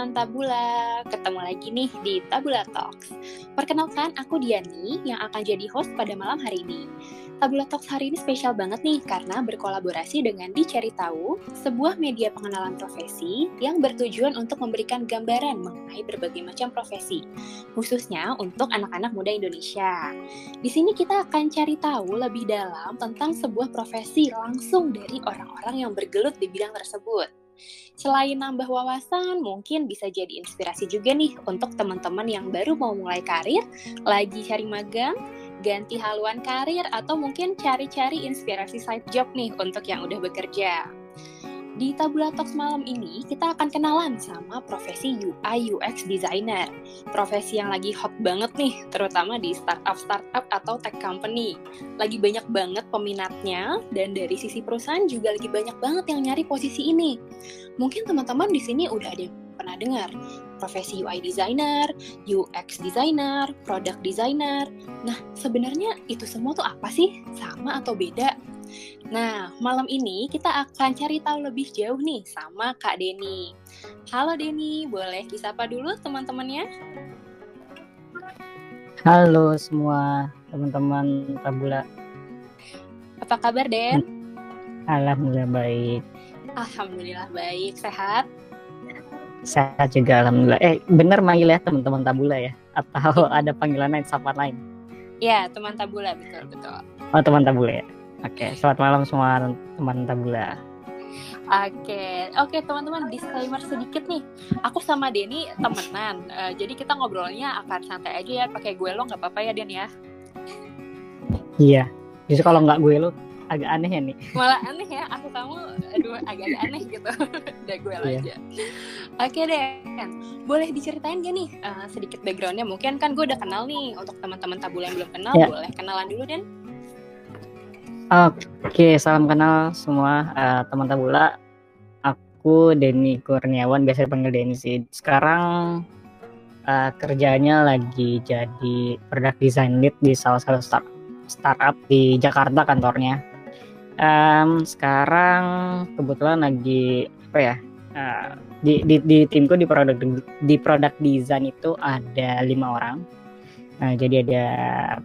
teman-teman Tabula, ketemu lagi nih di Tabula Talks. Perkenalkan, aku Diani yang akan jadi host pada malam hari ini. Tabula Talks hari ini spesial banget nih karena berkolaborasi dengan Dicari Tahu, sebuah media pengenalan profesi yang bertujuan untuk memberikan gambaran mengenai berbagai macam profesi, khususnya untuk anak-anak muda Indonesia. Di sini kita akan cari tahu lebih dalam tentang sebuah profesi langsung dari orang-orang yang bergelut di bidang tersebut. Selain nambah wawasan, mungkin bisa jadi inspirasi juga nih untuk teman-teman yang baru mau mulai karir, lagi cari magang, ganti haluan karir, atau mungkin cari-cari inspirasi side job nih untuk yang udah bekerja. Di Tabula Talks malam ini, kita akan kenalan sama profesi UI UX Designer. Profesi yang lagi hot banget nih, terutama di startup-startup atau tech company. Lagi banyak banget peminatnya, dan dari sisi perusahaan juga lagi banyak banget yang nyari posisi ini. Mungkin teman-teman di sini udah ada yang pernah dengar profesi UI designer, UX designer, product designer. Nah, sebenarnya itu semua tuh apa sih? Sama atau beda? Nah, malam ini kita akan cari tahu lebih jauh nih sama Kak Deni. Halo Deni, boleh disapa dulu teman-temannya? Halo semua teman-teman Tabula. Apa kabar Den? Alhamdulillah baik. Alhamdulillah baik, sehat? Sehat juga alhamdulillah. Eh, benar manggil ya teman-teman Tabula ya? Atau ada panggilan lain, sapaan lain? Ya, teman Tabula betul betul. Oh, teman Tabula ya. Oke, selamat malam semua teman tabula. Oke, oke teman-teman disclaimer sedikit nih. Aku sama Denny temenan, uh, jadi kita ngobrolnya akan santai aja ya, pakai gue lo nggak apa-apa ya Den ya. Iya, justru kalau nggak gue lo agak aneh ya nih. Malah aneh ya, aku kamu aduh agak-agak aneh gitu. Udah gue lo iya. aja. Oke deh, boleh diceritain gak nih uh, sedikit backgroundnya? Mungkin kan gue udah kenal nih, untuk teman-teman tabula yang belum kenal, ya. boleh kenalan dulu Den. Oke, salam kenal semua uh, teman tabula. Aku Denny Kurniawan, biasa dipanggil Denny sih. Sekarang uh, kerjanya lagi jadi product design lead di salah satu start startup di Jakarta kantornya. Um, sekarang kebetulan lagi apa ya? Uh, di, di, di timku di produk di product design itu ada lima orang. Nah, jadi ada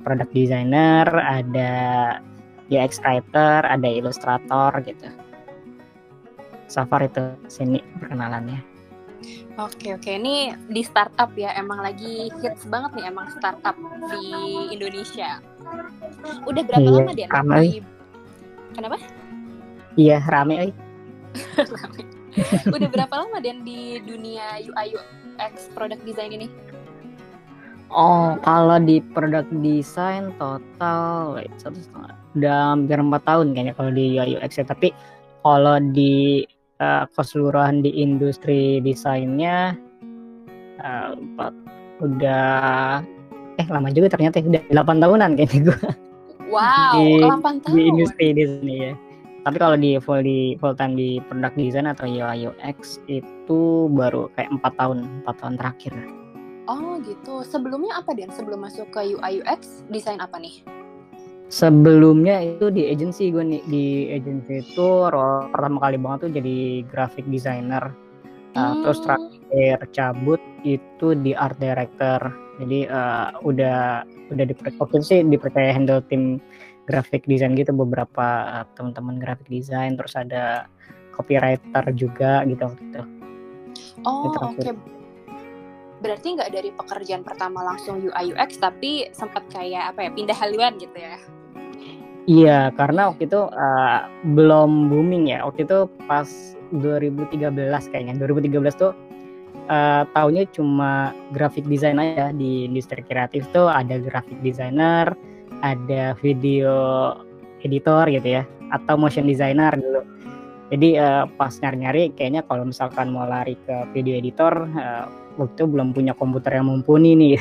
product designer, ada UX writer, ada ilustrator gitu. So far itu sini perkenalannya. Oke oke ini di startup ya emang lagi hits banget nih emang startup di Indonesia. Udah berapa iya, lama dia? Rame. Kenapa? Iya rame. rame. Udah berapa lama Dan di dunia UI UX product design ini? Oh, kalau di product design total wait, satu setengah udah hampir empat tahun kayaknya kalau di UI UX ya. Tapi kalau di uh, keseluruhan di industri desainnya uh, udah eh lama juga ternyata udah delapan tahunan kayaknya gue. Wow, di, 8 tahun. Di industri di sini ya. Tapi kalau di full di full time di product design atau UI UX itu baru kayak empat tahun, empat tahun terakhir. Oh gitu. Sebelumnya apa Dan? Sebelum masuk ke UI UX, desain apa nih? Sebelumnya itu di agency gue nih di agency itu role pertama kali banget tuh jadi graphic designer. Uh, hmm. Terus terakhir cabut itu di art director. Jadi uh, udah udah dipercaya sih dipercaya handle tim graphic design gitu beberapa uh, teman-teman graphic design terus ada copywriter juga gitu waktu itu. Oh oke. Okay berarti nggak dari pekerjaan pertama langsung UI UX tapi sempat kayak apa ya pindah haluan gitu ya? Iya karena waktu itu uh, belum booming ya. Waktu itu pas 2013 kayaknya. 2013 tuh uh, tahunnya cuma graphic design aja di industri kreatif tuh. Ada graphic designer ada video editor gitu ya atau motion designer dulu. Jadi uh, pas nyari-nyari kayaknya kalau misalkan mau lari ke video editor uh, waktu itu belum punya komputer yang mumpuni nih.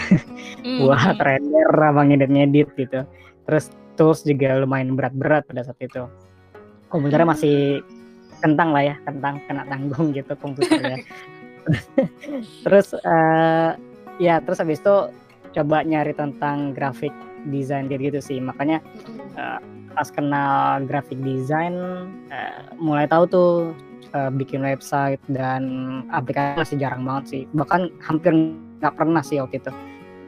Mm. buat render apa ngedit-ngedit gitu. Terus tools juga lumayan berat-berat pada saat itu. Komputernya masih kentang lah ya kentang kena tanggung gitu komputernya. Terus uh, ya terus habis itu coba nyari tentang grafik desain gitu, gitu sih. Makanya uh, pas kenal grafik desain uh, mulai tahu tuh uh, bikin website dan aplikasi masih jarang banget sih. Bahkan hampir nggak pernah sih waktu itu.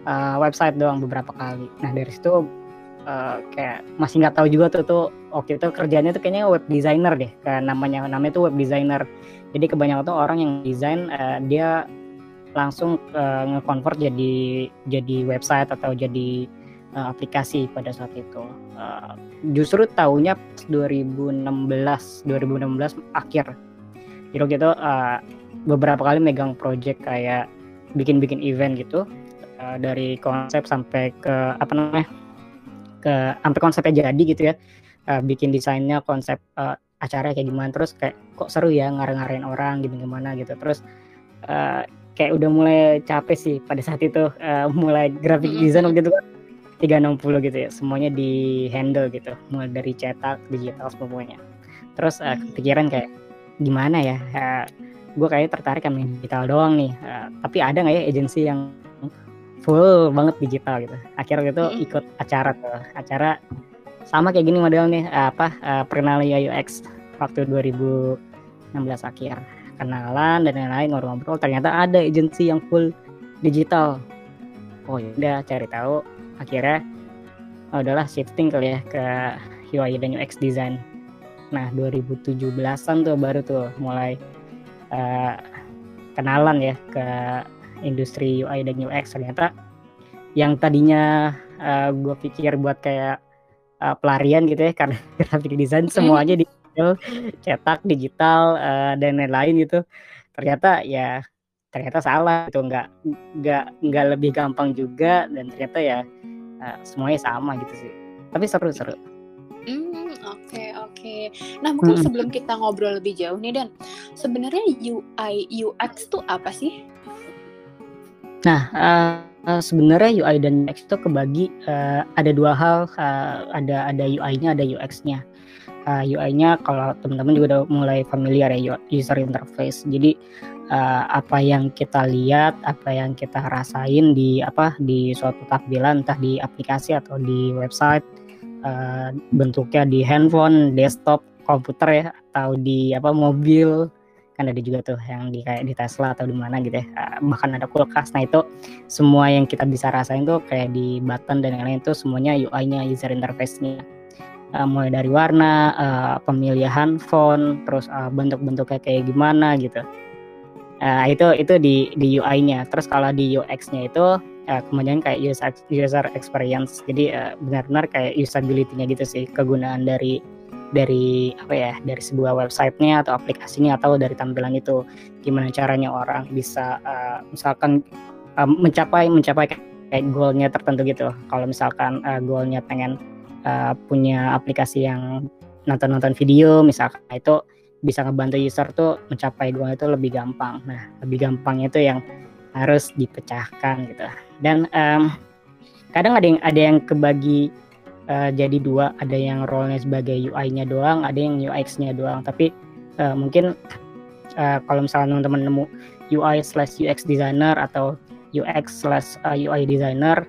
Uh, website doang beberapa kali. Nah dari situ uh, kayak masih nggak tahu juga tuh tuh waktu itu kerjanya tuh kayaknya web designer deh. Kayak namanya namanya tuh web designer. Jadi kebanyakan tuh orang yang desain uh, dia langsung uh, nge-convert jadi jadi website atau jadi uh, aplikasi pada saat itu. Uh, justru tahunnya 2016 2016 akhir. Jadi gitu uh, beberapa kali megang project kayak bikin-bikin event gitu uh, dari konsep sampai ke apa namanya ke sampai konsepnya jadi gitu ya. Uh, bikin desainnya konsep uh, acara kayak gimana terus kayak kok seru ya ngarang-ngarain orang gitu gimana gitu. Terus uh, kayak udah mulai capek sih pada saat itu uh, mulai graphic design waktu itu kan 360 gitu ya semuanya di handle gitu. Mulai dari cetak digital semuanya terus uh, kepikiran kayak gimana ya? Uh, gue kayak tertarik sama digital doang nih. Uh, tapi ada nggak ya agensi yang full banget digital gitu? Akhirnya gitu ikut acara tuh. Acara sama kayak gini modelnya apa uh, perkenalan UX waktu 2016 akhir. Kenalan dan lain-lain ngobrol-ngobrol. Ternyata ada agensi yang full digital. Oh ya udah cari tahu. Akhirnya oh, udahlah shifting kali ya ke UI dan UX design nah 2017an tuh baru tuh mulai uh, kenalan ya ke industri UI dan UX ternyata yang tadinya uh, gue pikir buat kayak uh, pelarian gitu ya karena graphic design semuanya di cetak digital uh, dan lain-lain gitu ternyata ya ternyata salah itu nggak nggak nggak lebih gampang juga dan ternyata ya uh, semuanya sama gitu sih. Tapi seru-seru. Hmm, oke. Nah, mungkin hmm. sebelum kita ngobrol lebih jauh nih Dan, sebenarnya UI UX tuh apa sih? Nah, uh, sebenarnya UI dan UX itu kebagi uh, ada dua hal, uh, ada ada UI-nya, ada UX-nya uh, UI-nya kalau teman-teman juga udah mulai familiar ya user interface. Jadi uh, apa yang kita lihat, apa yang kita rasain di apa di suatu tampilan entah di aplikasi atau di website uh, bentuknya di handphone, desktop, komputer ya atau di apa mobil kan ada juga tuh yang di kayak di Tesla atau di mana gitu ya uh, bahkan ada kulkas nah itu semua yang kita bisa rasain tuh kayak di button dan lain-lain itu semuanya UI-nya user interface-nya uh, mulai dari warna, uh, pemilihan font, terus uh, bentuk-bentuknya kayak gimana gitu. Uh, itu itu di di UI-nya. Terus kalau di UX-nya itu uh, kemudian kayak user user experience. Jadi uh, benar-benar kayak usability-nya gitu sih, kegunaan dari dari apa ya dari sebuah websitenya atau aplikasinya atau dari tampilan itu gimana caranya orang bisa uh, misalkan uh, mencapai mencapai kayak goalnya tertentu gitu kalau misalkan uh, goalnya pengen uh, punya aplikasi yang nonton-nonton video misalkan nah, itu bisa ngebantu user tuh mencapai goal itu lebih gampang. Nah, lebih gampangnya itu yang harus dipecahkan gitu. Dan um, kadang ada yang ada yang kebagi uh, jadi dua, ada yang role-nya sebagai UI-nya doang, ada yang UX-nya doang. Tapi uh, mungkin uh, kalau misalnya teman-teman nemu UI slash UX designer atau UX slash UI designer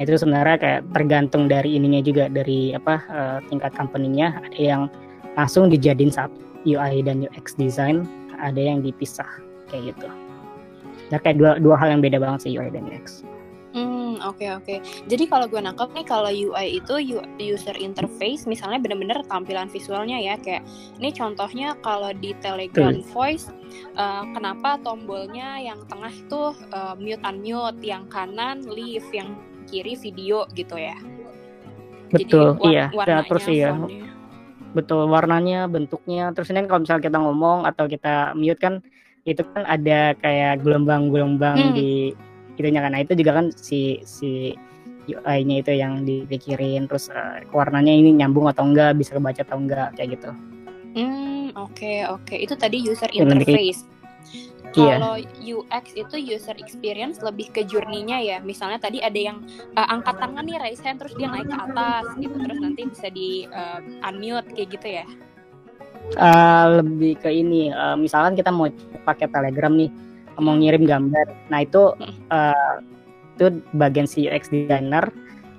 itu sebenarnya kayak tergantung dari ininya juga dari apa uh, tingkat company-nya ada yang langsung dijadiin satu UI dan UX design ada yang dipisah kayak gitu nah kayak dua dua hal yang beda banget sih UI dan UX Hmm, oke okay, oke. Okay. Jadi kalau gue nangkep nih kalau UI itu user interface misalnya bener-bener tampilan visualnya ya kayak ini contohnya kalau di Telegram Tuh. Voice uh, kenapa tombolnya yang tengah itu uh, mute unmute, yang kanan leave, yang kiri video gitu ya. Betul, Jadi, iya. Warnanya, terus iya. Betul, warnanya, bentuknya. Terus ini kalau misalnya kita ngomong atau kita mute kan itu kan ada kayak gelombang-gelombang hmm. di itunya kan. Nah, itu juga kan si si UI-nya itu yang dipikirin terus uh, warnanya ini nyambung atau enggak, bisa kebaca atau enggak kayak gitu. Hmm, oke okay, oke. Okay. Itu tadi user interface. Iya. Kalau yeah. UX itu user experience lebih ke journey-nya ya. Misalnya tadi ada yang uh, angkat tangan nih raise hand terus dia naik ke atas gitu terus nanti bisa di uh, unmute kayak gitu ya. Uh, lebih ke ini uh, misalkan kita mau pakai Telegram nih mau ngirim gambar. Nah, itu uh, itu bagian si UX designer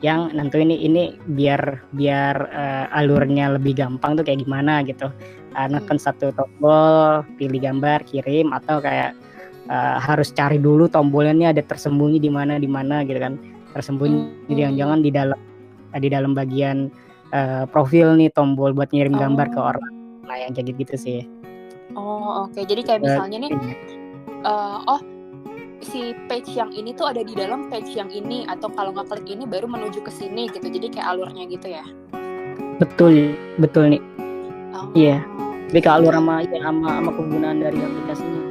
yang nentuin ini ini biar biar uh, alurnya lebih gampang tuh kayak gimana gitu. Uh, neken hmm. satu tombol, pilih gambar, kirim atau kayak uh, harus cari dulu tombolnya ini ada tersembunyi di mana di mana gitu kan. Tersembunyi hmm. jangan-jangan di dalam di dalam bagian uh, profil nih tombol buat ngirim oh. gambar ke orang. Nah, yang kayak gitu sih. Oh, oke. Okay. Jadi kayak misalnya nih uh, oh si page yang ini tuh ada di dalam page yang ini atau kalau nggak klik ini baru menuju ke sini gitu jadi kayak alurnya gitu ya betul betul nih oh. iya yeah. tapi kalau alur sama ya sama sama penggunaan dari aplikasinya